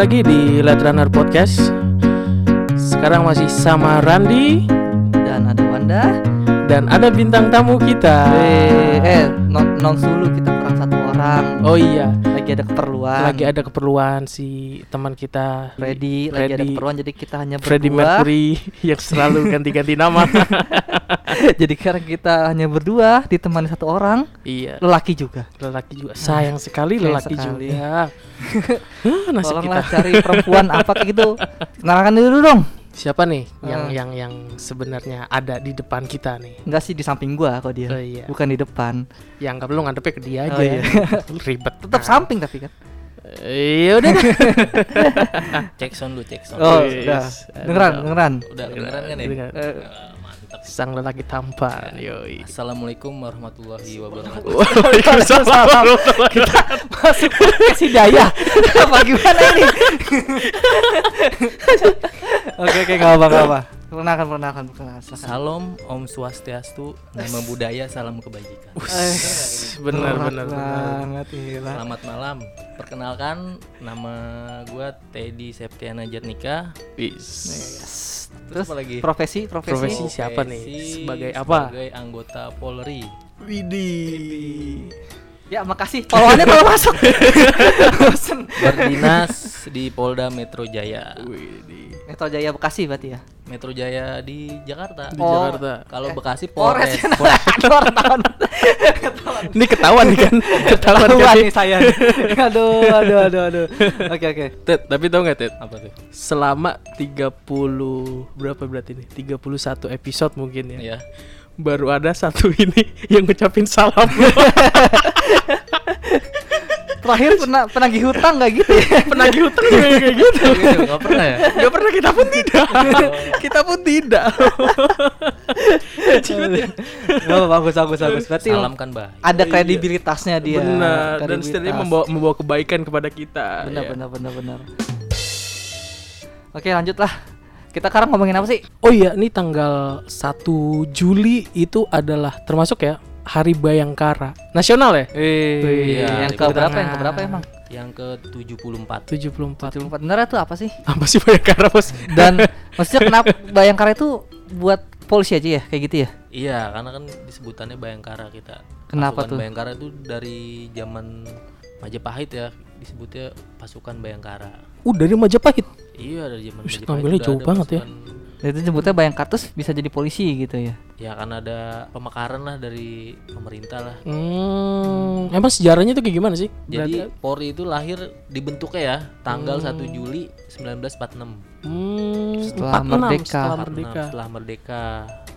lagi di Let Runner Podcast. Sekarang masih sama Randi dan ada Wanda. dan ada bintang tamu kita. Eh, eh non, non dulu kita kurang satu orang. Oh iya, Lagi ada keperluan. lagi ada keperluan si teman kita Freddy, lagi ada Freddy- keperluan jadi kita hanya berdua. Mercury yang selalu ganti-ganti nama. jadi sekarang kita hanya berdua ditemani satu orang, iya, lelaki juga. lelaki juga. Sayang sekali Sayang lelaki sekali. juga. Nasib Tolonglah kita. cari perempuan apa kayak gitu. Kenalkan dulu dong. Siapa nih yang Ah. yang yang sebenarnya ada di depan kita nih? Enggak sih di samping gua kok dia. Oh, iya. Bukan di depan. Yang nggak perlu ngadepnya ke dia Oh, aja. iya. Ribet. Tetap Nah. samping tapi kan. Iya udah. dah. cek sound lu cek sound Oh, Wis. udah. Dengeran, dengeran. udah kedengeran kan ya Dengeran. Eh, Ah, mantap Sang lelaki tampan. Yoi. assalamualaikum warahmatullahi wabarakatuh Waalaikumsalam warahmatullahi kita masuk podcast hidayah apa gimana ini oke oke nggak apa nggak apa perkenalkan perkenalkan perkenalkan salam om swastiastu nama budaya salam kebajikan Benar benar benar. banget gila. selamat malam perkenalkan nama gua Teddy Septiana Jatnika Wis. Yes. terus terus apa lagi profesi profesi, Profesi. siapa nih? Sebagai apa? sebagai anggota Polri Widih. ya makasih followannya kalau masuk berdinas di Polda Metro Jaya Widih. Metro Jaya Bekasi berarti ya Metro Jaya di Jakarta Di Oh. Jakarta. kalau Eh, Bekasi Polres Polres Ini ketahuan nih kan? Ketahuan kan? ketahuan nih? nih saya aduh aduh aduh aduh oke oke Ted, tapi tau gak Ted? apa tuh Selama 30 berapa berarti nih? 31 episode mungkin ya. ya Baru ada satu ini yang ngucapin salam. Terakhir pernah penagih hutang nggak gitu ya Penagih hutang juga kayak gitu. nggak pernah ya Gak pernah kita pun tidak. kita pun tidak. Oh, bagus bagus bagus. Berarti salam kan baik ada Iya. kredibilitasnya dia. benar. Dan setidaknya membawa membawa kebaikan kepada kita. benar ya. benar benar benar. Oke, lanjutlah. Kita sekarang ngomongin apa sih? Oh iya, ini tanggal 1 Juli itu adalah termasuk ya Hari Bayangkara nasional ya? Eh, Iya, yang di ke berapa? Yang ke berapa emang? yang ke 74 74. 74. Bener itu apa sih? Apa sih Bayangkara, Bos? Dan maksudnya kenapa Bayangkara itu buat polisi aja ya kayak gitu ya? Iya, karena kan disebutannya Bayangkara kita. Kenapa pasukan tuh? Bayangkara itu dari zaman Majapahit ya, disebutnya pasukan Bayangkara. Uh, dari Majapahit. Iya, dari zaman Majapahit. ngambilnya udah jauh ada banget ya. Itu nyebutnya Bayangkara terus bisa jadi polisi gitu ya. Ya karena ada pemekaran lah dari pemerintah lah. Hmm, emang sejarahnya itu kayak gimana sih? Jadi Berarti- Polri itu lahir dibentuknya ya tanggal 1 Juli 1946. hmm, Setelah 46, merdeka. setelah 46 merdeka. setelah merdeka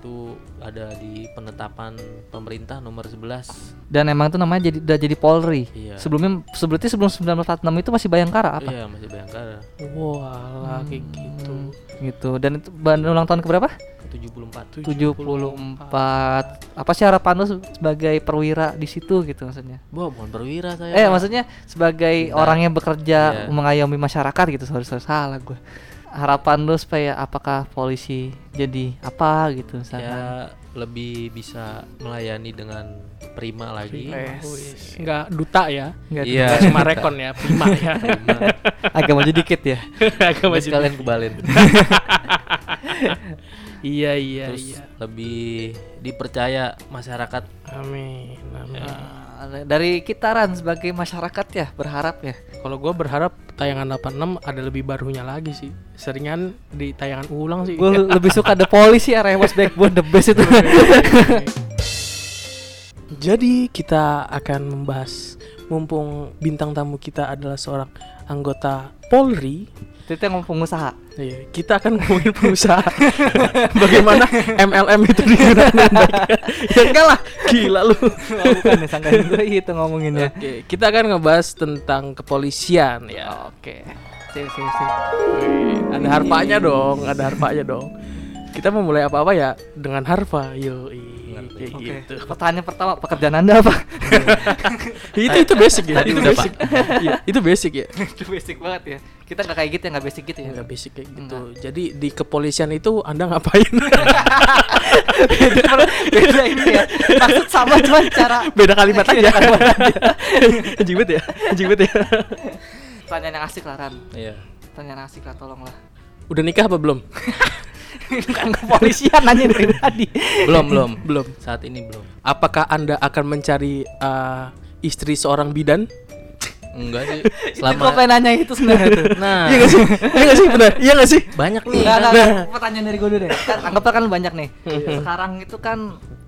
itu ada di penetapan pemerintah nomor 11. Dan emang itu namanya jadi udah jadi Polri. Iya. Sebelumnya sebelumnya sebelum 1946 itu masih Bayangkara apa? Iya, masih Bayangkara. Wah, kayak gitu. Hmm, gitu. Dan itu ban- ulang tahun keberapa? 74. 74. Apa sih harapan lu sebagai perwira di situ gitu maksudnya? Wah, bukan perwira saya. Eh, maksudnya sebagai Bintang. orang yang bekerja Iya. mengayomi masyarakat gitu. Sorry, sorry salah gue. Harapan lu supaya apakah polisi jadi apa gitu misalkan? ya lebih bisa melayani dengan prima lagi. Yes. Wis. Nggak duta ya. Nggak Iya. Nggak cuma rekon ya, prima ya. Prima. agak maju dikit ya. Agak maju. kalian kebalen. Iya, iya, Terus iya. lebih dipercaya masyarakat. Amin. amin. Nah, dari kita Ran sebagai masyarakat ya berharap ya. Kalau gue berharap tayangan 86 ada lebih barunya lagi sih. Seringan di tayangan ulang sih. Gue lebih suka The Police ya Rewas Backbone the best itu. Jadi kita akan membahas mumpung bintang tamu kita adalah seorang anggota Polri. Yang ngomong pengusaha. Iya, kita akan ngomongin pengusaha. Bagaimana MLM itu digunakan baik. ya enggak lah, gila lu. Bukan ya gue itu ngomonginnya. Oke, kita akan ngebahas tentang kepolisian ya. Oke. Sip sip sip. Wih, Ada harpanya dong, ada harpanya dong. Kita mau mulai apa-apa ya dengan harpa, yo. Oke. gitu. Pertanyaan pertama pekerjaan Anda apa? itu itu basic ya. Tadi itu basic. Iya, itu basic ya. itu basic banget ya. Kita nggak kayak gitu ya, nggak basic gitu ya. Enggak basic kayak gitu. Jadi di kepolisian itu Anda ngapain? beda, beda ini ya. Maksud sama cuman cara Beda kalimat aja. Anjing banget ya. Anjing banget ya. pertanyaan yang asik lah Ran Iya. pertanyaan asik lah tolong lah Udah nikah apa belum? Kan kepolisian nanya dari tadi Belum, belum. Belum. Saat ini belum. Apakah Anda akan mencari eh, istri seorang bidan? Enggak sih. itu gue Selama pengen nanya itu sebenarnya tuh Nah, Iya gak sih? Iya gak sih? Benar? Iya gak sih? banyak nih. Enggak, enggak, enggak. pertanyaan dari gue dulu deh. Kan, anggaplah kan banyak nih. Sekarang itu kan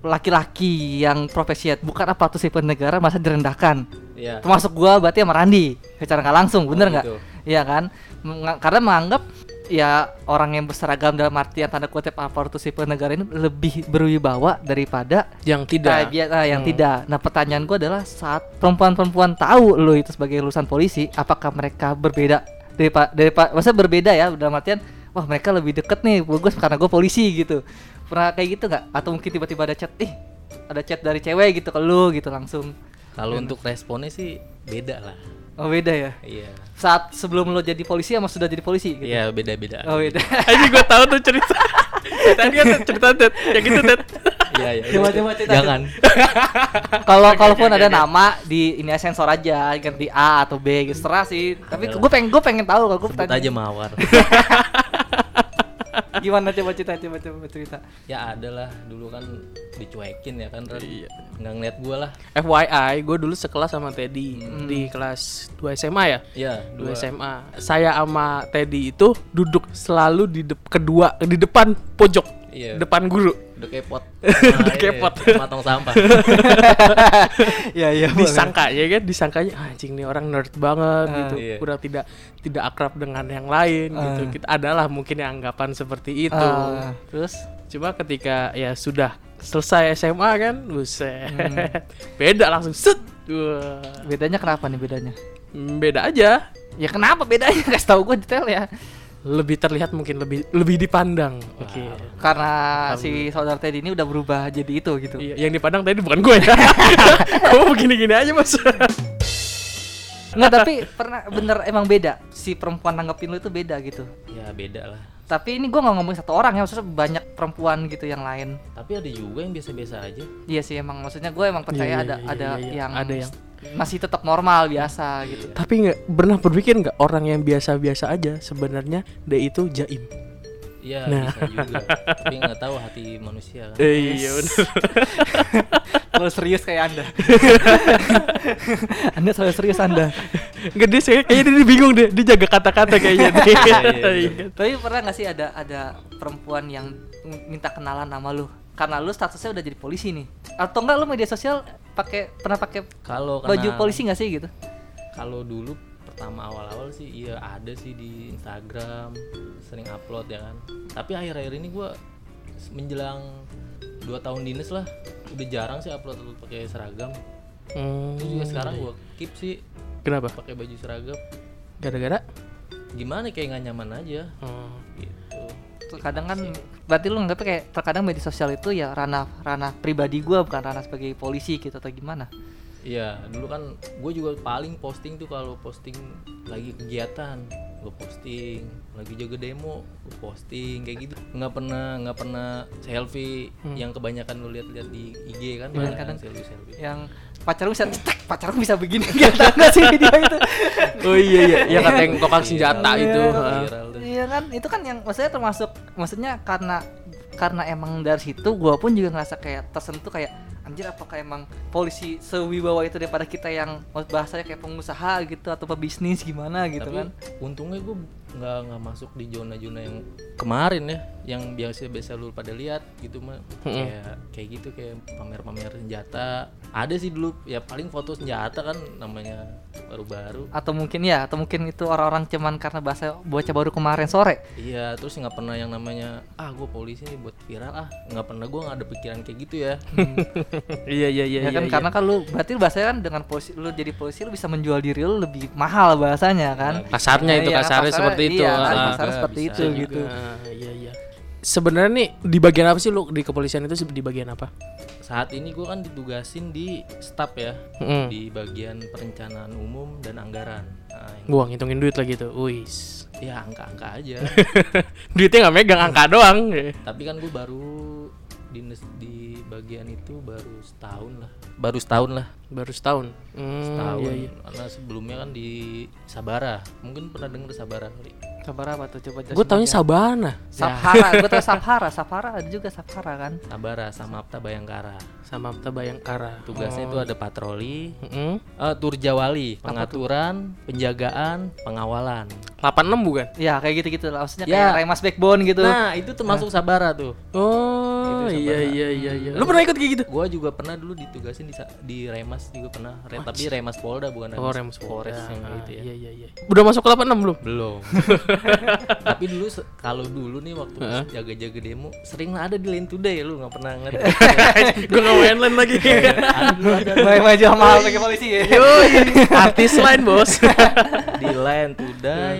laki-laki yang profesi bukan aparatur sipil negara masa direndahkan. Iya. Termasuk gua berarti sama Randi secara nggak langsung, bener Oh, nggak? gitu. Iya kan? Karena menganggap ya orang yang berseragam dalam artian tanda kutip aparatur sipil negara ini lebih berwibawa daripada Yang tidak. biasa yang Hmm. tidak. Nah pertanyaan gua adalah saat perempuan-perempuan tahu lo itu sebagai lulusan polisi, apakah mereka berbeda dari pak dari pak, maksudnya berbeda ya dalam artian wah mereka lebih deket nih bagus karena gue polisi gitu pernah kayak gitu nggak atau mungkin tiba-tiba ada chat ih ada chat dari cewek gitu ke lu gitu langsung Kalau untuk responnya sih beda lah. Oh beda ya Iya. saat sebelum lo jadi polisi sama sudah jadi polisi gitu Iya, beda-beda. oh beda Aja gue tahu tuh cerita. Tadi kan cerita Ted. Yang itu Ted. Iya, iya. Coba, coba cerita. Jangan. kalau kalaupun ada nama di ini sensor aja ganti A atau B gitu serah sih tapi gue pengen gue pengen tahu kalau gue Sebut aja mawar. Gimana coba cerita coba coba cerita ya ada lah dulu kan dicuekin ya kan. Iya. nggak ngeliat gua lah FYI, gue dulu sekelas sama Teddy di kelas 2 SMA ya. Iya, 2 dua SMA. Saya sama Teddy itu duduk selalu di dep- kedua di depan pojok, Iya. depan guru. udah kepot. Udah kepot. sama tong sampah. Ya iya disangka ya kan? Disangkanya "Ah, anjing nih orang nerd banget Ah, gitu. iya. kurang tidak tidak akrab dengan yang lain gitu. Ah. kita adalah mungkin yang anggapan seperti itu. Ah, terus? Cuma ketika ya sudah selesai SMA kan buset. Hmm. beda langsung set. Wah. bedanya kenapa nih bedanya? Hmm, beda aja. Ya kenapa bedanya? Kasih tahu gue detail ya lebih terlihat mungkin lebih lebih dipandang. Oke. karena si saudara Teddy ini udah berubah jadi itu gitu. Iya, yang dipandang tadi bukan gue ya. Kamu begini-gini aja mas. Enggak tapi pernah bener emang beda. Si perempuan nanggepin lu itu beda gitu. Ya beda lah. Tapi ini gue nggak ngomongin satu orang ya maksudnya banyak perempuan gitu yang lain. Tapi ada juga yang biasa-biasa aja. Iya sih emang maksudnya gue emang percaya iya, ada iya, ada iya, iya. yang Ada yang- masih tetap normal biasa gitu. Tapi nggak pernah berpikir nggak orang yang biasa-biasa aja sebenarnya dia itu jaim? Iya Nah. bisa juga. Tapi nggak tahu hati manusia kan? Iya benar Terlalu serius kayak anda. Anda selalu serius anda. Nggak dia saya kayaknya dia bingung deh. Dia jaga kata-kata kayaknya deh. Iya, iya, iya. Tapi pernah gak sih ada ada perempuan yang minta kenalan sama lu? Karena lu statusnya udah jadi polisi nih. Atau enggak lu media sosial pakai pernah pakai kalau baju polisi gak sih gitu? kalau dulu pertama awal-awal sih iya ada sih di Instagram sering upload ya kan. Tapi akhir-akhir ini gua s- menjelang dua tahun dinas lah udah jarang sih upload upload pakai seragam. Hmm, itu juga sekarang gua keep sih kenapa? pakai baju seragam. Gara-gara? Gimana kayak nggak nyaman aja. Hmm. Gitu Tuh, Kadang kan berarti lu nganggapnya kayak terkadang media sosial itu ya ranah ranah pribadi gua bukan ranah sebagai polisi gitu atau gimana? Iya, dulu kan gue juga paling posting tuh kalau posting lagi kegiatan, gue posting, lagi jaga demo, gue posting kayak gitu. Nggak pernah nggak pernah selfie yang kebanyakan lu lihat-lihat di IG kan, Iya, banyak kadang- selfie selfie. Yang pacar bisa cetek, pacar bisa begini Gak tau gak sih video itu? oh iya iya yang kata yang kokang senjata Iya, itu iya. tuh. Iya kan, itu kan yang maksudnya termasuk maksudnya karena karena emang dari situ gua pun juga ngerasa kayak tersentuh kayak anjir apakah emang polisi sewibawa itu daripada kita yang bahasanya kayak pengusaha gitu atau pebisnis gimana gitu Tapi kan. untungnya gue nggak nggak masuk di zona-zona yang kemarin ya, yang biasa biasa lu pada lihat gitu mah kayak kayak gitu kayak pamer-pamer senjata. Ada sih dulu ya paling foto senjata kan namanya baru-baru. Atau mungkin ya, atau mungkin itu orang-orang cuman karena bahasa bocah baru kemarin sore. Iya, terus nggak pernah yang namanya ah gue polisi nih buat viral ah nggak pernah gue nggak ada pikiran kayak gitu ya. iya iya iya ya kan iya, karena kan lu berarti bahasanya kan dengan polisi lu jadi polisi lu bisa menjual diri lu lebih mahal bahasanya kan. kasarnya itu Iya, kasarnya seperti itu Iya, kan, Ah, kasarnya seperti itu gitu. Ah, iya iya sebenarnya nih di bagian apa sih lu di kepolisian itu di bagian apa Saat ini gue kan ditugasin di staff ya Mm. di bagian perencanaan umum dan anggaran. Nah, gua ngitungin duit lagi tuh wis ya angka-angka aja. duitnya nggak megang angka doang Tapi kan gue baru dinas di bagian itu baru setahun lah baru setahun lah Baru setahun. Hmm, setahun iya, iya. karena sebelumnya kan di Sabara mungkin pernah dengar Sabara kali Sabar apa tuh coba Gue taunya Sabana Sabhara, gue tau Sabhara, Sabhara ada juga Sabhara kan. Sabara sama Apta Bayangkara sama Apta Bayangkara. tugasnya Oh. itu ada patroli Mm-mm. eh, turjawali pengaturan penjagaan pengawalan 86 bukan? Ya kayak gitu-gitu lah, maksudnya Ya. kayak Remas Backbone gitu. nah itu termasuk Sabara tuh Oh, Itu iya iya iya iya. Lu pernah ikut kayak gitu? gua juga pernah dulu ditugasin di di Remas juga pernah Re- tapi Remas Polda bukan Oh, Remus Polres yang Ah, gitu ya Iya iya iya. Udah masuk ke 86 belum? belum tapi dulu kalau dulu nih waktu jaga-jaga demo sering lah ada di Line Today lu nggak pernah ngerti Gue nggak main lain lagi. Main maju mahal pakai polisi ya. Yoi, artis lain bos. di Line Today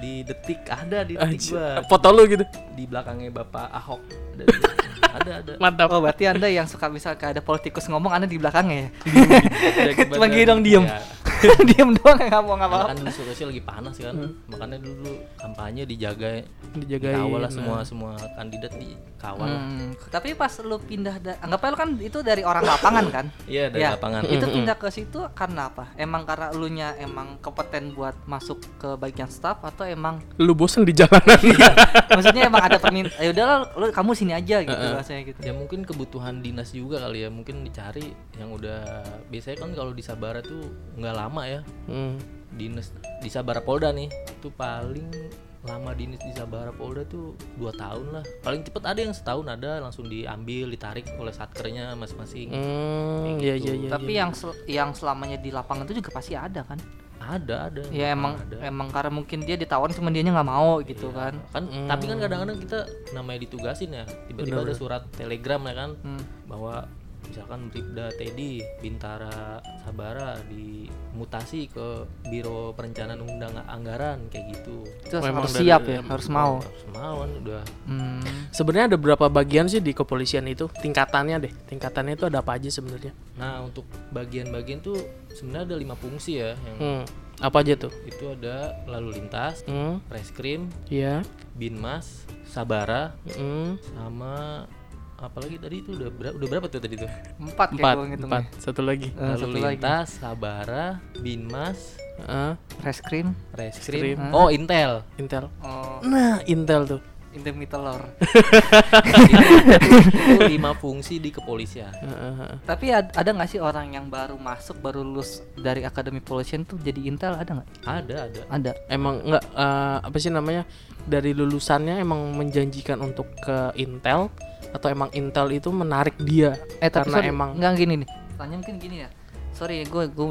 di detik ada di detik gua Foto lu gitu. di belakangnya Bapak Ahok ada ada ada Mantap. Oh berarti anda yang suka kayak ada politikus ngomong anda di belakangnya ya? Jaga Cuma gini dong diem, Ya, diem doang nggak mau karena ngapa kan dulu lagi panas kan makanya dulu kampanye dijaga Dijagain. dikawal lah nah. semua semua kandidat dikawal. Hmm, tapi pas lu pindah, da- anggapnya lu kan itu dari orang lapangan kan? iya dari Ya, lapangan Itu pindah ke situ karena apa? Emang karena lu nya emang kompeten buat masuk ke bagian staff atau emang Lu bosen di jalanan. maksudnya emang ada permintaan? Ya udahlah, lu kamu sini aja gitu rasanya gitu. ya mungkin kebutuhan dinas juga kali ya mungkin dicari yang udah biasanya kan kalau di Sabara tuh nggak lama ya Hmm. dinas di Sabara Polda nih itu paling lama dinas di Sabara Polda tuh dua tahun lah paling cepet ada yang setahun ada langsung diambil ditarik oleh satkernya masing-masing Hmm, iya iya iya. Tapi yang sel- yang selamanya di lapangan itu juga pasti ada kan? ada ada Ya emang ada. emang karena mungkin dia ditawarin cuma dianya nggak mau gitu kan. kan tapi kan kadang-kadang kita namanya ditugasin ya tiba-tiba ada surat telegram ya kan Hmm. bahwa misalkan Bribda Teddy Bintara Sabara dimutasi ke Biro Perencanaan Undang Anggaran kayak gitu Itu harus dari- siap ya, harus mau. harus mau kan udah Hmm. Sebenarnya ada berapa bagian sih di kepolisian itu? Tingkatannya deh. Tingkatannya itu ada apa aja sebenarnya? nah untuk bagian-bagian tuh sebenarnya ada lima fungsi ya yang Hmm. Apa aja tuh? itu ada lalu lintas Hmm. reskrim Iya. binmas sabara Hmm. sama apalagi tadi itu udah berapa udah berapa tuh tadi tuh Empat kayak Empat. gua ngitungnya. Empat. Satu lagi. Eh, lalu satu lagi. lintas sabara binmas Ah, Reskrim. reskrim Reskrim. oh intel Intel. Oh, Nah, Intel tuh. Intimitelor. itu lima fungsi di kepolisian Heeh, heeh. Tapi ad- ada nggak sih orang yang baru masuk, baru lulus dari akademi polisian tuh jadi intel ada nggak? ada ada Ada. Emang enggak eh, apa sih namanya? Dari lulusannya emang menjanjikan untuk ke Intel atau emang Intel itu menarik dia Eh tapi karena sorry, emang nggak gini nih. Tanya mungkin gini ya. Sorry, gue gue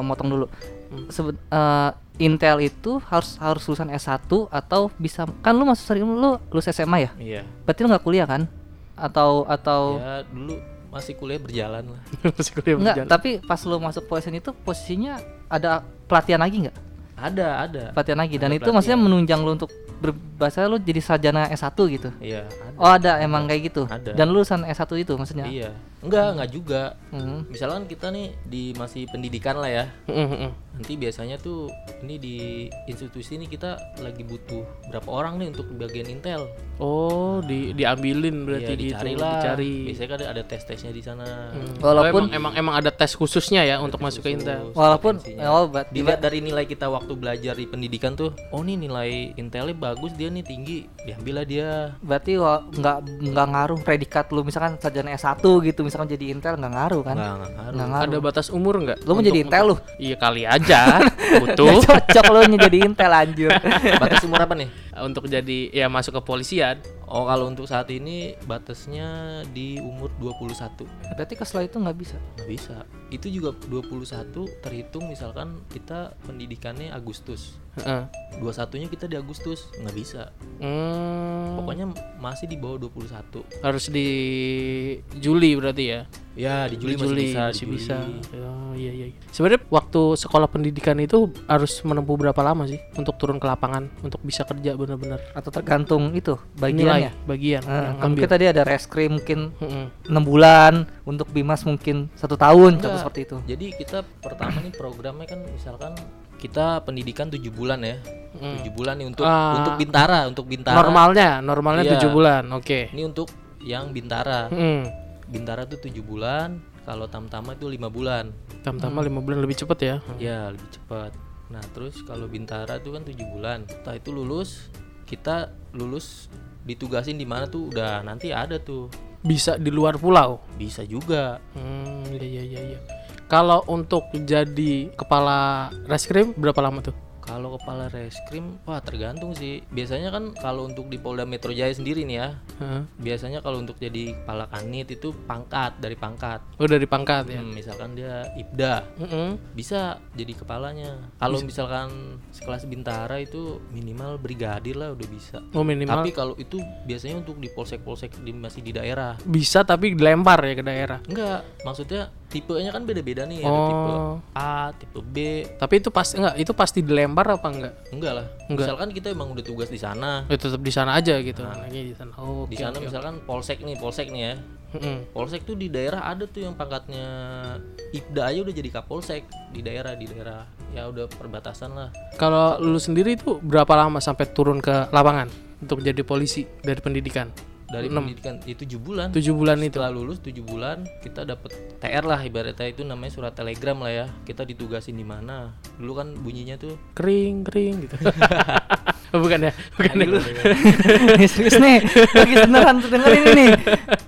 motong dulu. Hmm. Sebut eh, Intel itu harus harus lulusan S1 atau bisa kan lu masuk sorry lu lulus SMA ya? iya Berarti lu nggak kuliah kan? Atau atau ya dulu masih kuliah berjalan lah masih kuliah enggak, berjalan. tapi pas lu masuk polisian itu posisinya ada pelatihan lagi nggak? ada ada Pelatihan lagi dan Ada itu maksudnya pelatihan. menunjang lu untuk berbahasa lu jadi sarjana S1 gitu. iya ada Oh, ada emang kayak gitu. Ada. Dan lu lulusan S1 itu maksudnya. iya enggak enggak juga Hmm. misalkan kita nih di masih pendidikan lah ya Heeh, heeh. nanti biasanya tuh ini di institusi ini kita lagi butuh berapa orang nih untuk bagian intel Oh, di diambilin berarti Iya, di dicari itu, lah dicari. biasanya kan ada, ada tes tesnya di sana Hmm. Walaupun- Oh, emang, emang emang ada tes khususnya ya untuk masuk ke khusus, Intel. Walaupun oh berarti dilihat dari nilai kita waktu belajar di pendidikan tuh oh nih nilai intelnya bagus dia nih tinggi diambil lah dia berarti nggak nggak ngaruh predikat lu misalkan sarjana S1 gitu misalkan jadi intel nggak ngaruh kan? nggak ngaruh Nggak ngaruh. Ada batas umur nggak? Lu mau jadi intel lu? Iya kali aja butuh cocok lu jadi intel anjir. batas umur apa nih untuk jadi ya masuk ke polisian. oh kalau untuk saat ini batasnya di umur 21 berarti ke setelah itu nggak bisa. nggak bisa itu juga 21 terhitung misalkan kita pendidikannya Agustus Heeh. 21 nya kita di Agustus nggak bisa Hmm, pokoknya masih di bawah 21 harus di Juli berarti ya. Ya di Juli, Di masih bisa di masih Juli. bisa. Oh iya iya. iya. Sebenarnya waktu sekolah pendidikan itu harus menempuh berapa lama sih untuk turun ke lapangan untuk bisa kerja benar-benar? Atau tergantung itu Nilai bagiannya. bagian Nah, yang kan mungkin ambil. tadi ada reskrim mungkin enam bulan untuk bimas mungkin satu tahun contoh Enggak. seperti itu jadi kita pertama nih programnya kan misalkan kita pendidikan tujuh bulan ya Hmm. tujuh bulan nih untuk Ah. untuk bintara untuk bintara Normalnya, normalnya Iya. tujuh bulan. Oke. ini untuk yang bintara. Hmm. Bintara tuh tujuh bulan, kalau tamtama itu lima bulan. Tam-tama lima bulan lebih cepet ya. Ya lebih cepat. Nah terus kalau bintara tuh kan tujuh bulan. Setelah itu lulus, kita lulus ditugasin di mana tuh udah nanti ada tuh. Bisa di luar pulau. Bisa juga. Hmm, iya iya iya. iya. Kalau untuk jadi kepala reskrim berapa lama tuh? Kalau kepala reskrim, wah tergantung sih. Biasanya kan kalau untuk di Polda Metro Jaya sendiri nih ya, Heeh. biasanya kalau untuk jadi kepala kanit itu pangkat dari pangkat. Oh dari pangkat ya. Hmm, misalkan dia ibda, Mm-mm. bisa jadi kepalanya. Kalau misalkan sekelas bintara itu minimal brigadir lah udah bisa. Oh minimal Tapi kalau itu biasanya untuk di polsek-polsek di masih di daerah. bisa tapi dilempar ya ke daerah. Enggak, maksudnya tipenya kan beda-beda nih, ada tipe Oh. A, tipe B. Tapi itu pasti enggak itu pasti dilempar apa enggak? Enggak lah. Enggak. Misalkan kita emang udah tugas di sana. Ya tetap di sana aja gitu. Anaknya di sana. Oh, Di sana oke. misalkan polsek nih, polsek nih ya. Mm-mm. Polsek tuh di daerah ada tuh yang pangkatnya Ibda aja udah jadi kapolsek di daerah di daerah ya udah perbatasan lah. Kalau lu sendiri itu berapa lama sampai turun ke lapangan untuk jadi polisi dari pendidikan? Dari pendidikan itu 7 bulan. Tujuh bulan itu. Setelah lulus 7 bulan kita dapat TR lah ibaratnya itu namanya surat telegram lah ya. Kita ditugasin di mana. Dulu kan bunyinya tuh Kering kering gitu. Oh, bukan ya? Bukan ya? Nih, serius nih lagi beneran tuh dengerin ini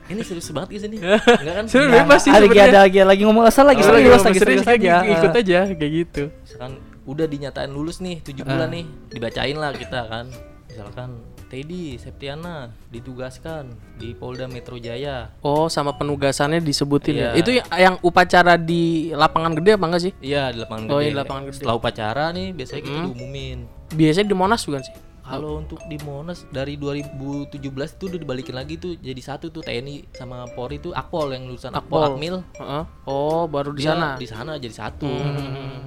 ini serius banget sih nih. Enggak kan? Serius Nah, bebas sih Ah, lagi ada lagi lagi ngomong asal lagi Oh, serius lagi lagi serius kayak aja ikut aja kayak gitu. misalkan udah dinyatain lulus nih 7 bulan nih dibacain lah kita kan misalkan Teddy Septiana ditugaskan di Polda Metro Jaya Oh, sama penugasannya disebutin ya. Iya. Itu yang, upacara di lapangan gede apa enggak sih? iya di lapangan Oh, gede iya, di lapangan gede. setelah upacara nih biasanya kita diumumin Biasanya di Monas bukan sih? kalau untuk di Monas dari 2017 itu udah dibalikin lagi tuh jadi satu tuh TNI sama Polri tuh Akpol yang lulusan Akpol, Akpol. Akmil Heeh. Oh, baru di Dia sana. di sana jadi satu Hmm.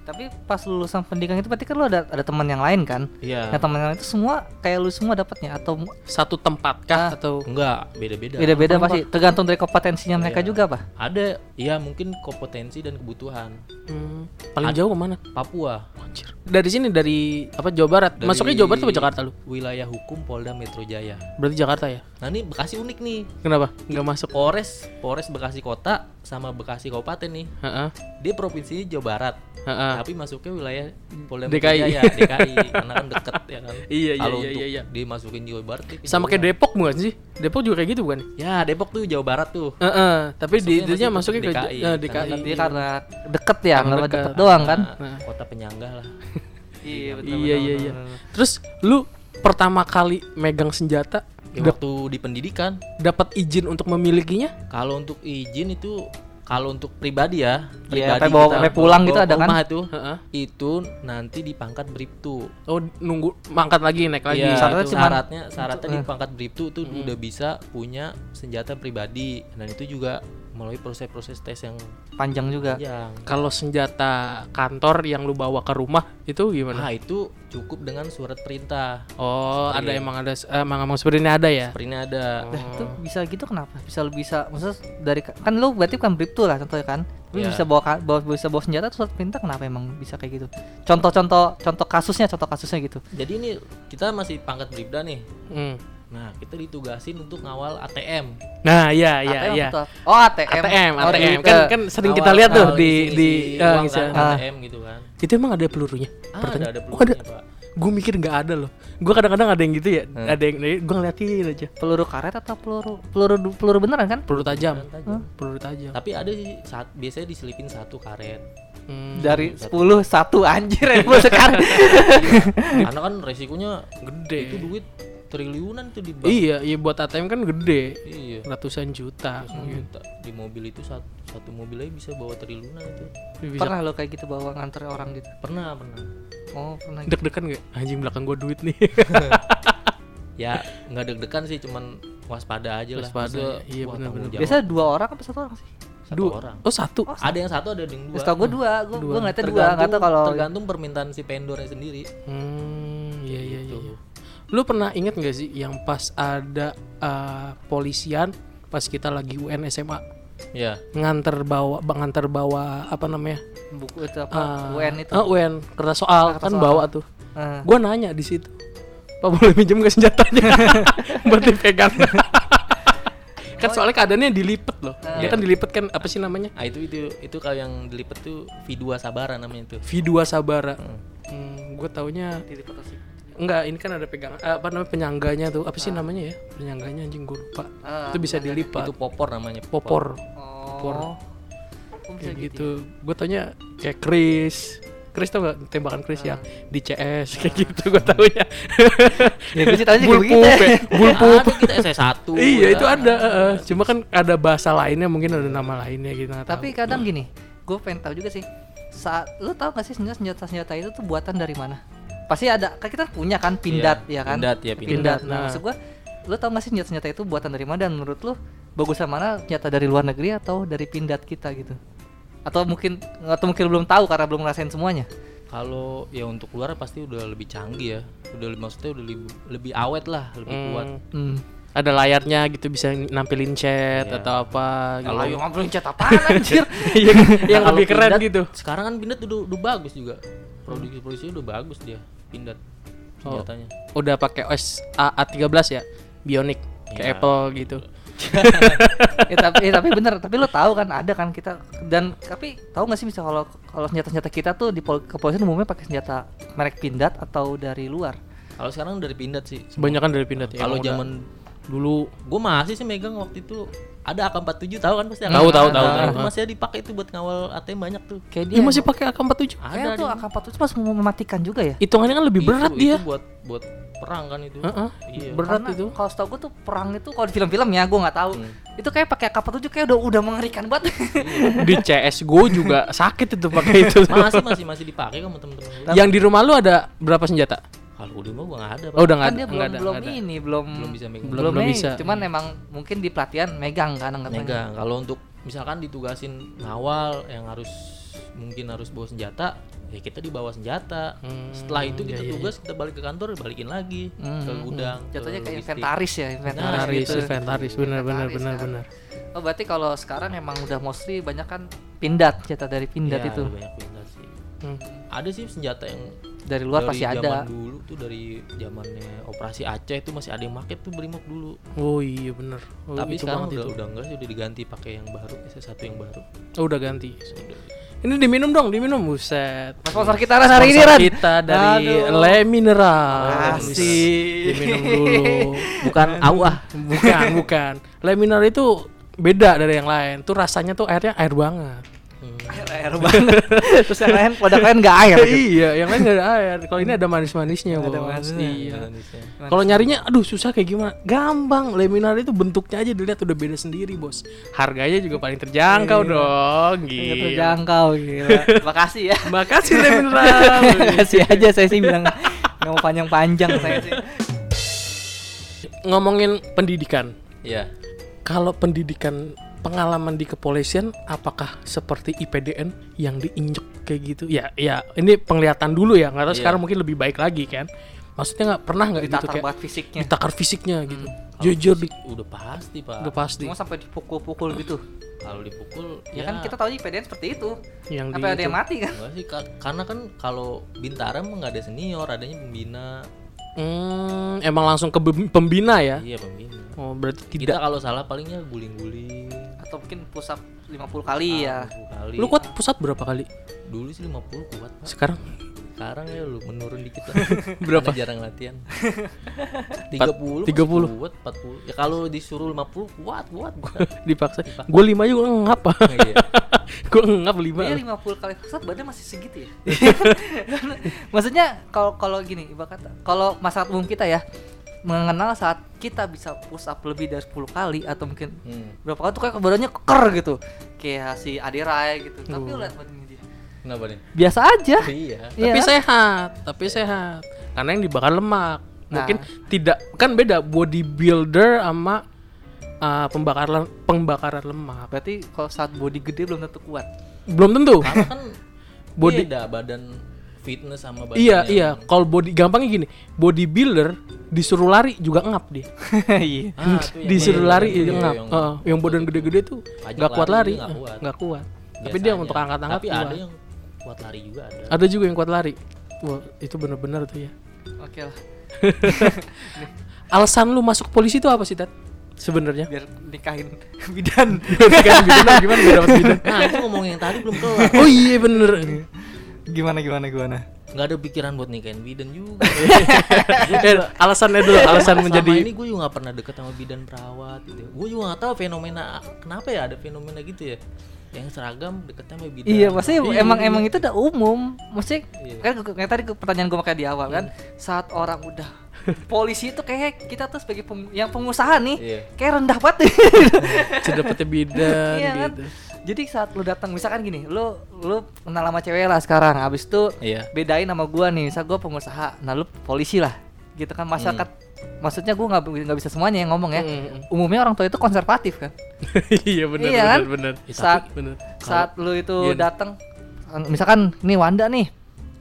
Tapi pas lulusan pendidikan itu berarti kan lu ada ada teman yang lain kan iya nah teman yang lain itu semua kayak lu semua dapatnya atau Satu tempat kah atau enggak beda-beda beda-beda pasti tergantung dari kompetensinya mereka juga apa ada ya mungkin kompetensi dan kebutuhan Hmm, paling jauh ke mana? Papua Anjir. Dari sini dari apa Jawa Barat. Dari Masuknya Jawa Barat atau Jakarta lu? wilayah hukum Polda Metro Jaya Berarti Jakarta ya? nah ini Bekasi unik nih Kenapa? Enggak masuk. Polres Polres Bekasi Kota sama Bekasi Kabupaten nih Heeh. dia provinsinya Jawa Barat Heeh. Tapi masuknya wilayah Polda DKI. Jaya DKI karena kan deket ya kan Iya, iya, kalau iya, iya, iya. dimasukin Jawa Barat dia Sama kayak Depok bukan sih? Depok juga kayak gitu bukan? ya Depok tuh Jawa Barat tuh Heeh, tapi di Masuknya masuknya ke DKI. eh, Karena DKI. dia karena deket ya Karena deket. deket doang kan Nah, kota penyangga lah iya Iya iya iya. Terus lu pertama kali megang senjata Ya, waktu di pendidikan dapat izin untuk memilikinya? kalau untuk izin itu kalau untuk pribadi ya Iya, pribadi sampai bawa- kita pulang bawa gitu ada kan? rumah itu Heeh. itu nanti dipangkat bribtu Oh, nunggu mangkat lagi naik lagi. Iya, Syaratnya itu cuman- syaratnya syaratnya di Eh. pangkat bribtu tuh udah bisa punya senjata pribadi dan itu juga melalui proses-proses tes yang panjang juga panjang. Kalau senjata kantor yang lu bawa ke rumah itu gimana? Nah, itu cukup dengan surat perintah. Oh, ada emang ada eh, emang emang seperti ini ada ya? Seperti ini ada. Nah, itu bisa gitu kenapa? Bisa lu bisa maksudnya dari kan lu berarti kan bribtu lah contohnya kan. Lu Iya. bisa bawa, bawa bisa bawa senjata terus perintah kenapa emang bisa kayak gitu? Contoh-contoh contoh kasusnya contoh kasusnya gitu. Jadi ini kita masih pangkat bribda nih. Hmm. Nah, kita ditugasin untuk ngawal ATM. Nah, iya iya ATM iya. betul. Oh, ATM. ATM, Oh, ATM gitu. kan kan sering kita lihat tuh di isi- di eh, uang bisa. kan, Ah. ATM gitu kan. Itu emang ada pelurunya? Ah, Pertanyaan. ada ada Oh, ada. pelurunya, Pak. Gue mikir nggak ada loh. Gue kadang-kadang ada yang gitu ya. Hmm. Ada yang gue ngeliatin aja. peluru karet atau peluru peluru peluru beneran kan? Peluru tajam. Kan tajam. Peluru tajam. Tapi ada sih saat biasanya diselipin satu karet. Hmm. Dari 10 satu anjir emang sekarang. Karena kan resikonya Gede. itu duit triliunan tuh di bank. Iya, iya buat ATM kan gede. Iya. Ratusan juta. Ratusan juta. Di mobil itu satu, satu mobil aja bisa bawa triliunan itu. Bisa pernah lo kayak gitu bawa nganter orang gitu? Pernah, pernah. Oh, pernah. gitu. deg-degan gak? Anjing belakang gue duit nih. Ya, nggak deg-degan sih, cuman waspada aja lah. Waspada, Maksudnya, iya, wah, benar, tanggung benar. jawab. Biasa dua orang apa satu orang sih? satu Dua. orang. Oh satu. Ada yang satu, ada yang dua. Tau gue dua, gue Dua. gue ngeliatnya dua, nggak tau kalau tergantung permintaan si vendornya sendiri. Hmm, iya iya iya. Lu pernah inget gak sih yang pas ada uh, polisian pas kita lagi UN SMA Ya, nganter bawa nganter bawa apa namanya? buku itu apa Ah, UN itu. ah, UN kertas soal Kertas kan soal. bawa tuh. Ah. Gua nanya di situ. Pak boleh minjem gak senjatanya? Buat dipegang. kan soalnya keadaannya dilipet loh. Ah. Dia kan dilipet kan apa sih namanya? Ah itu itu itu kalau yang dilipet tuh V2 Sabara namanya itu. V2 Sabara. Hmm, gue taunya Dilipet. Enggak ini kan ada pegangan eh, apa namanya penyangganya tuh. Apa sih namanya ya? Penyangganya anjing gue lupa. Ah, itu bisa dilipat. Itu popor namanya. popor. Oh. Oh, bisa kayak gitu gue taunya kayak Chris. Chris tau gak tembakan Chris yang di CS kayak gitu gue taunya. Ya gue sih taunya kayak ya. bulpup Ada kita SS1. iya ya. itu ada eh, cuma kan ada bahasa lainnya mungkin ada nama lainnya gitu Tapi tahu. kadang gini, gue pengen tahu juga sih. Saat lu tahu gak sih senjata senjata itu tuh buatan dari mana? Pasti ada, kan kita punya kan pindat Iya, ya kan? pindat, ya, pindat. Pindat. Nah. Nah, maksud gua, lu tahu gak sih senjata senjata itu buatan dari mana dan menurut lu bagusan mana senjata dari luar negeri atau dari pindat kita gitu? Atau mungkin atau mungkin belum tahu karena belum ngerasain semuanya? Kalau ya untuk luar pasti udah lebih canggih ya. Udah maksudnya udah lebih, lebih awet lah, lebih Hmm, kuat. Hmm. ada layarnya gitu bisa nampilin chat Iya. atau apa gitu. Kalau yang ngobrolin cat apaan anjir? yang, yang lebih keren pindat, gitu Sekarang kan pindat udah, udah bagus juga. Produksi produksinya udah bagus dia pindat Oh. senjatanya. udah pakai OS A A13 ya Bionic kayak Iya. Apple gitu ya, tapi eh, tapi bener tapi lo tahu kan ada kan kita dan tapi tahu nggak sih bisa kalau kalau senjata senjata kita tuh di pol- kepolisian umumnya pakai senjata merek pindat atau dari luar Kalau sekarang dari pindat sih. kebanyakan dari pindat ya Kalau zaman dulu gue masih sih megang waktu itu ada AK47 tahu kan pasti Tahu, tahu, AK47. tahu, tahu. itu masih dipakai itu buat ngawal ATM banyak tuh. kayak dia dia masih pakai AK47 Ada kayak tuh dia. AK-47 pas mau mematikan juga ya hitungannya kan lebih berat itu, dia Itu buat buat perang kan itu. Heeh, Iya. berat Karena itu kalau setahu gue tuh perang itu kalau di film-film ya gue nggak tahu Hmm. itu kayak pakai AK-47 kayak udah udah mengerikan banget di CS gue juga sakit itu pakai itu Masih masih masih dipakai sama temen-temen gue. yang di rumah lu ada berapa senjata Kalau di rumah gue nggak ada. Pak. oh udah kan ada dia belum ada, belum ada. ini belum Belum bisa megang. Belum- belum bisa. cuman emang mungkin di pelatihan megang kan anggapannya Megang. Kalau untuk misalkan ditugasin ngawal yang harus mungkin harus bawa senjata, ya kita dibawa senjata. Hmm, Setelah itu kita iya, iya, tugas kita balik ke kantor balikin lagi Hmm, ke hmm. gudang. jatuhnya ke kayak inventaris ya inventaris Inventaris, gitu. inventaris, benar benar Inventaris benar kan. benar. Oh berarti kalau sekarang emang udah mostly banyak kan pindat jatah dari pindat Iya, itu ada banyak pindat sih. Hmm. Ada sih senjata yang dari luar dari pasti zaman ada. dulu tuh dari zamannya operasi Aceh itu masih ada yang make tuh Brimob dulu. Oh iya benar. Oh, Tapi itu sekarang udah itu. udah enggak sih udah diganti pakai yang baru, SS1 yang baru. Oh, udah ganti. Udah. Ini diminum dong, diminum buset. Sponsor kita Ran hari ini Ran. kita dari Aduh. Le Mineral. Makasih. Diminum dulu. Bukan awah. bukan, bukan. Le Mineral itu beda dari yang lain. Tuh rasanya tuh airnya air banget. Air, air banget. Terus yang lain produk lain nggak air. gitu. iya, yang lain gak ada air. Kalau ini ada manis-manisnya, Ada Bos. manisnya. Iya. Kalau nyarinya, aduh susah kayak gimana? Gampang, Le Mineral itu bentuknya aja dilihat udah beda sendiri, bos. Harganya juga paling terjangkau Iya. dong, Nggak gitu. terjangkau gila. Makasih ya. Makasih Le Mineral. Makasih aja saya sih bilang nggak mau panjang-panjang saya sih. Ngomongin pendidikan, Iya. kalau pendidikan pengalaman di kepolisian apakah seperti IPDN yang diinjek kayak gitu ya ya ini penglihatan dulu ya nggak tahu Iya. sekarang mungkin lebih baik lagi kan maksudnya nggak pernah nggak gitu Ditakar kayak fisiknya. ditakar fisiknya gitu Kalau jujur di udah pasti, Pak. udah pasti Cuma sampai dipukul-pukul gitu. Kalau dipukul Ya, kan kita tahu IPDN seperti itu. yang Sampai di ada yang mati kan. Enggak sih, karena kan kalau Bintara emang nggak ada senior, adanya pembina. Hmm, emang langsung ke pembina ya Iya, pembina. oh berarti Kita tidak kalau salah palingnya guling-guling. Atau mungkin push up 50 kali ya. 50 kali. lu kuat pusat berapa kali Dulu sih 50 kuat, Pak. sekarang Sekarang ya lu menurun dikit lah. Berapa? Karena jarang latihan. 30, 30. masih kuat, 40. Ya kalau disuruh 50 kuat, kuat. kuat. dipaksa gue lima juga ngap Iya. gue ngap lima Iya 50 kali push up badan masih segitu ya. Maksudnya kalau kalau gini ibarat kata kalau masyarakat umum kita ya mengenal saat kita bisa push up lebih dari 10 kali atau mungkin Hmm. berapa kali tuh kayak badannya keker gitu. Kayak si Adirai gitu. Tapi Oh. lu lihat badannya dia. Kenapa nih? Biasa aja. Iya. Iya tapi kan? sehat tapi sehat karena yang dibakar lemak Nah. mungkin tidak kan beda bodybuilder sama uh, pembakaran pembakaran lemak Berarti kalau saat body gede belum tentu kuat. belum tentu Karena kan Body- beda badan fitness sama badan iya yang- iya kalau body gampangnya gini bodybuilder disuruh lari juga ngap dia Iya. Ah, yang disuruh badan lari dia ngap yang- Heeh, yang badan gede-gede tuh nggak kuat lari nggak eh, kuat. nggak kuat tapi biasa dia untuk angkat-angkat Tapi kuat ada yang kuat lari juga ada. ada juga yang kuat lari wah itu bener-bener tuh ya Oke lah. alasan lu masuk polisi itu apa sih Ted sebenarnya? biar nikahin bidan kan bidan gimana biar dapat bidan? Nah itu ngomong yang tadi belum kelar. Oh iya bener. Gimana gimana gimana Nggak ada pikiran buat nikahin bidan juga. Eh, alasannya dulu, alasan menjadi ini gue juga gak pernah deket sama bidan perawat gitu. Gue juga gak tahu fenomena kenapa ya ada fenomena gitu ya. Yang seragam deketnya sama bidan. Iya, maksudnya Iya, emang iya. emang itu udah umum. Maksudnya Iya. kan kayak tadi pertanyaan gue makanya di awal kan, saat orang udah polisi itu kayak kita tuh sebagai peng- yang pengusaha nih, Iya. kayak rendah banget. sudah dapetnya bidan Iya kan? gitu. Jadi saat lu datang misalkan gini, lu lu kenal sama cewek lah sekarang, habis itu Iya. bedain sama gua nih, misal gua pengusaha, nah lu polisi lah, gitu kan masyarakat. Maksudnya gua nggak nggak bisa semuanya yang ngomong ya. Mm. Umumnya orang tua itu konservatif kan. iya benar Iya kan? benar benar. Ya, saat benar. saat lu itu Iya datang, misalkan nih Wanda nih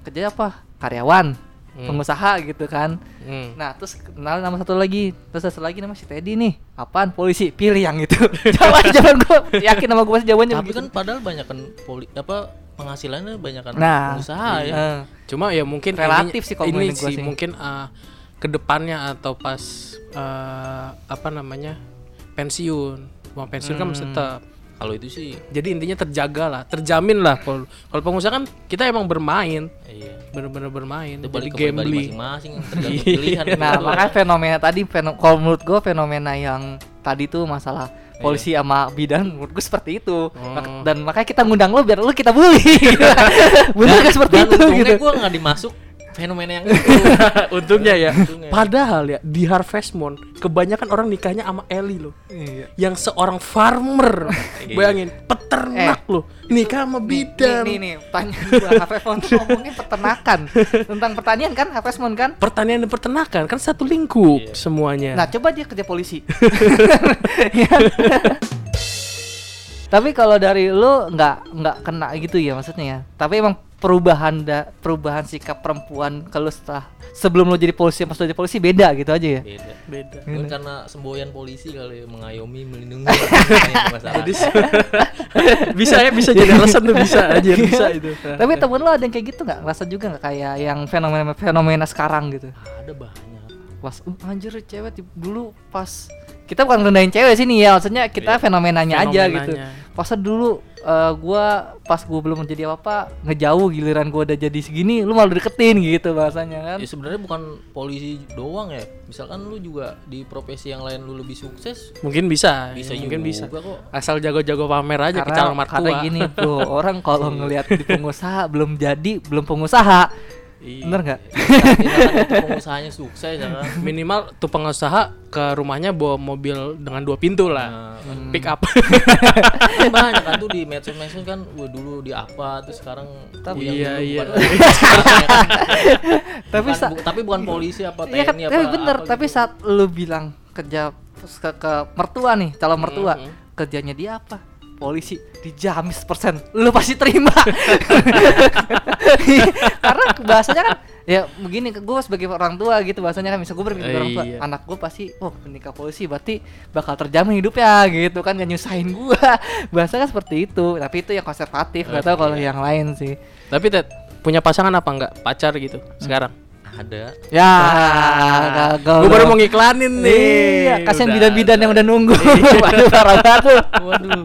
kerja apa? Karyawan, Hmm. pengusaha gitu kan. Hmm. Nah terus kenal nama satu lagi, terus satu lagi nama si Teddy nih, apaan polisi? Pilih yang itu. Jawaban jawaban gua yakin sama gua pasti jawabannya Tapi begitu. kan padahal banyak kan poli apa penghasilannya banyak kan Nah, pengusaha ya. Eh, Cuma ya mungkin Relatif ininya- sih kalau ini sih sih. mungkin uh, ke depannya atau pas uh, apa namanya pensiun, uang pensiun kan mesti Hmm. tetap. Kalau itu sih Jadi intinya terjaga lah, terjamin lah. Kalau kalau pengusaha kan kita emang bermain, iya. bener-bener bermain. Itu Jadi balik pribadi gambling. masing-masing tergantung pilihan. Nah, makanya fenomena tadi feno- kalau menurut gue fenomena yang tadi tuh masalah polisi sama bidan menurut gue seperti itu. Mak- Dan makanya kita ngundang lo biar lo kita bully. Bener kan seperti dan itu gitu. gue nggak dimasuk fenomena yang itu. Untungnya ya. Untungnya. Padahal ya di Harvest Moon kebanyakan orang nikahnya sama Eli loh. Iya. Yang seorang farmer. Bayangin, peternak loh. Nikah sama bidan. Nih, nih, nih, tanya gua Harvest Moon tuh ngomongin peternakan. Tentang pertanian kan Harvest Moon kan? Pertanian dan peternakan kan satu lingkup Iya. semuanya. Nah, coba dia kerja polisi. Tapi kalau dari lu nggak nggak kena gitu ya maksudnya ya. Tapi emang perubahan da, perubahan sikap perempuan kalau setelah sebelum lo jadi polisi pas lo jadi polisi beda gitu aja ya. Beda. beda. Mungkin karena semboyan polisi kali ya, mengayomi, melindungi. Jadi bisa ya bisa jadi alasan tuh bisa aja bisa itu. Tapi temen lo ada yang kayak gitu nggak? Ngerasa juga nggak kayak yang fenomena fenomena sekarang gitu? ada banyak. Pas uh, anjir cewek di- dulu pas kita bukan rendahin cewek sini ya, maksudnya kita Iya. fenomenanya, aja Fenomenanya. gitu. Pas dulu eh, gua pas gua belum menjadi apa-apa ngejauh giliran gua udah jadi segini, lu malah deketin gitu bahasanya kan. Ya sebenarnya bukan polisi doang ya. Misalkan lu juga di profesi yang lain lu lebih sukses, Mungkin bisa, bisa mungkin juga bisa. kok. Asal jago-jago pamer aja ke calon mertua. karena gini bro, orang kalau ngelihat di pengusaha belum jadi, belum pengusaha. Iya. Bener nggak? Itu pengusahanya sukses ya kan. Minimal tuh pengusaha ke rumahnya bawa mobil dengan dua pintu lah. Nah, Pick up. kan banyak kan tuh di medsos-medsos kan wah dulu di apa terus sekarang Tapi- yang Iya, iya. bukan- Tapi bukan, bu- tapi bukan polisi apa TNI Iya kan, apa tapi bener. apa tapi gitu. saat lu bilang kerja ke, ke mertua nih, calon mertua, Mhm. kerjanya dia apa? Polisi dijamin persen, lu pasti terima. Karena bahasanya kan, ya begini, gue sebagai orang tua gitu bahasanya kan, misal gue berpikir orang tua, Iya. anak gue pasti, oh menikah polisi berarti bakal terjamin hidupnya gitu kan, gak nyusahin gue. Bahasa kan seperti itu, tapi itu yang konservatif, gak tau kalau yang lain sih. Tapi Ted, punya pasangan apa enggak? Pacar gitu sekarang? ada Ya, gagal. Gue baru mau ngiklanin nih. Iya, kasihan bidan-bidan yang udah nunggu. Iya. Waduh, parah banget lu. waduh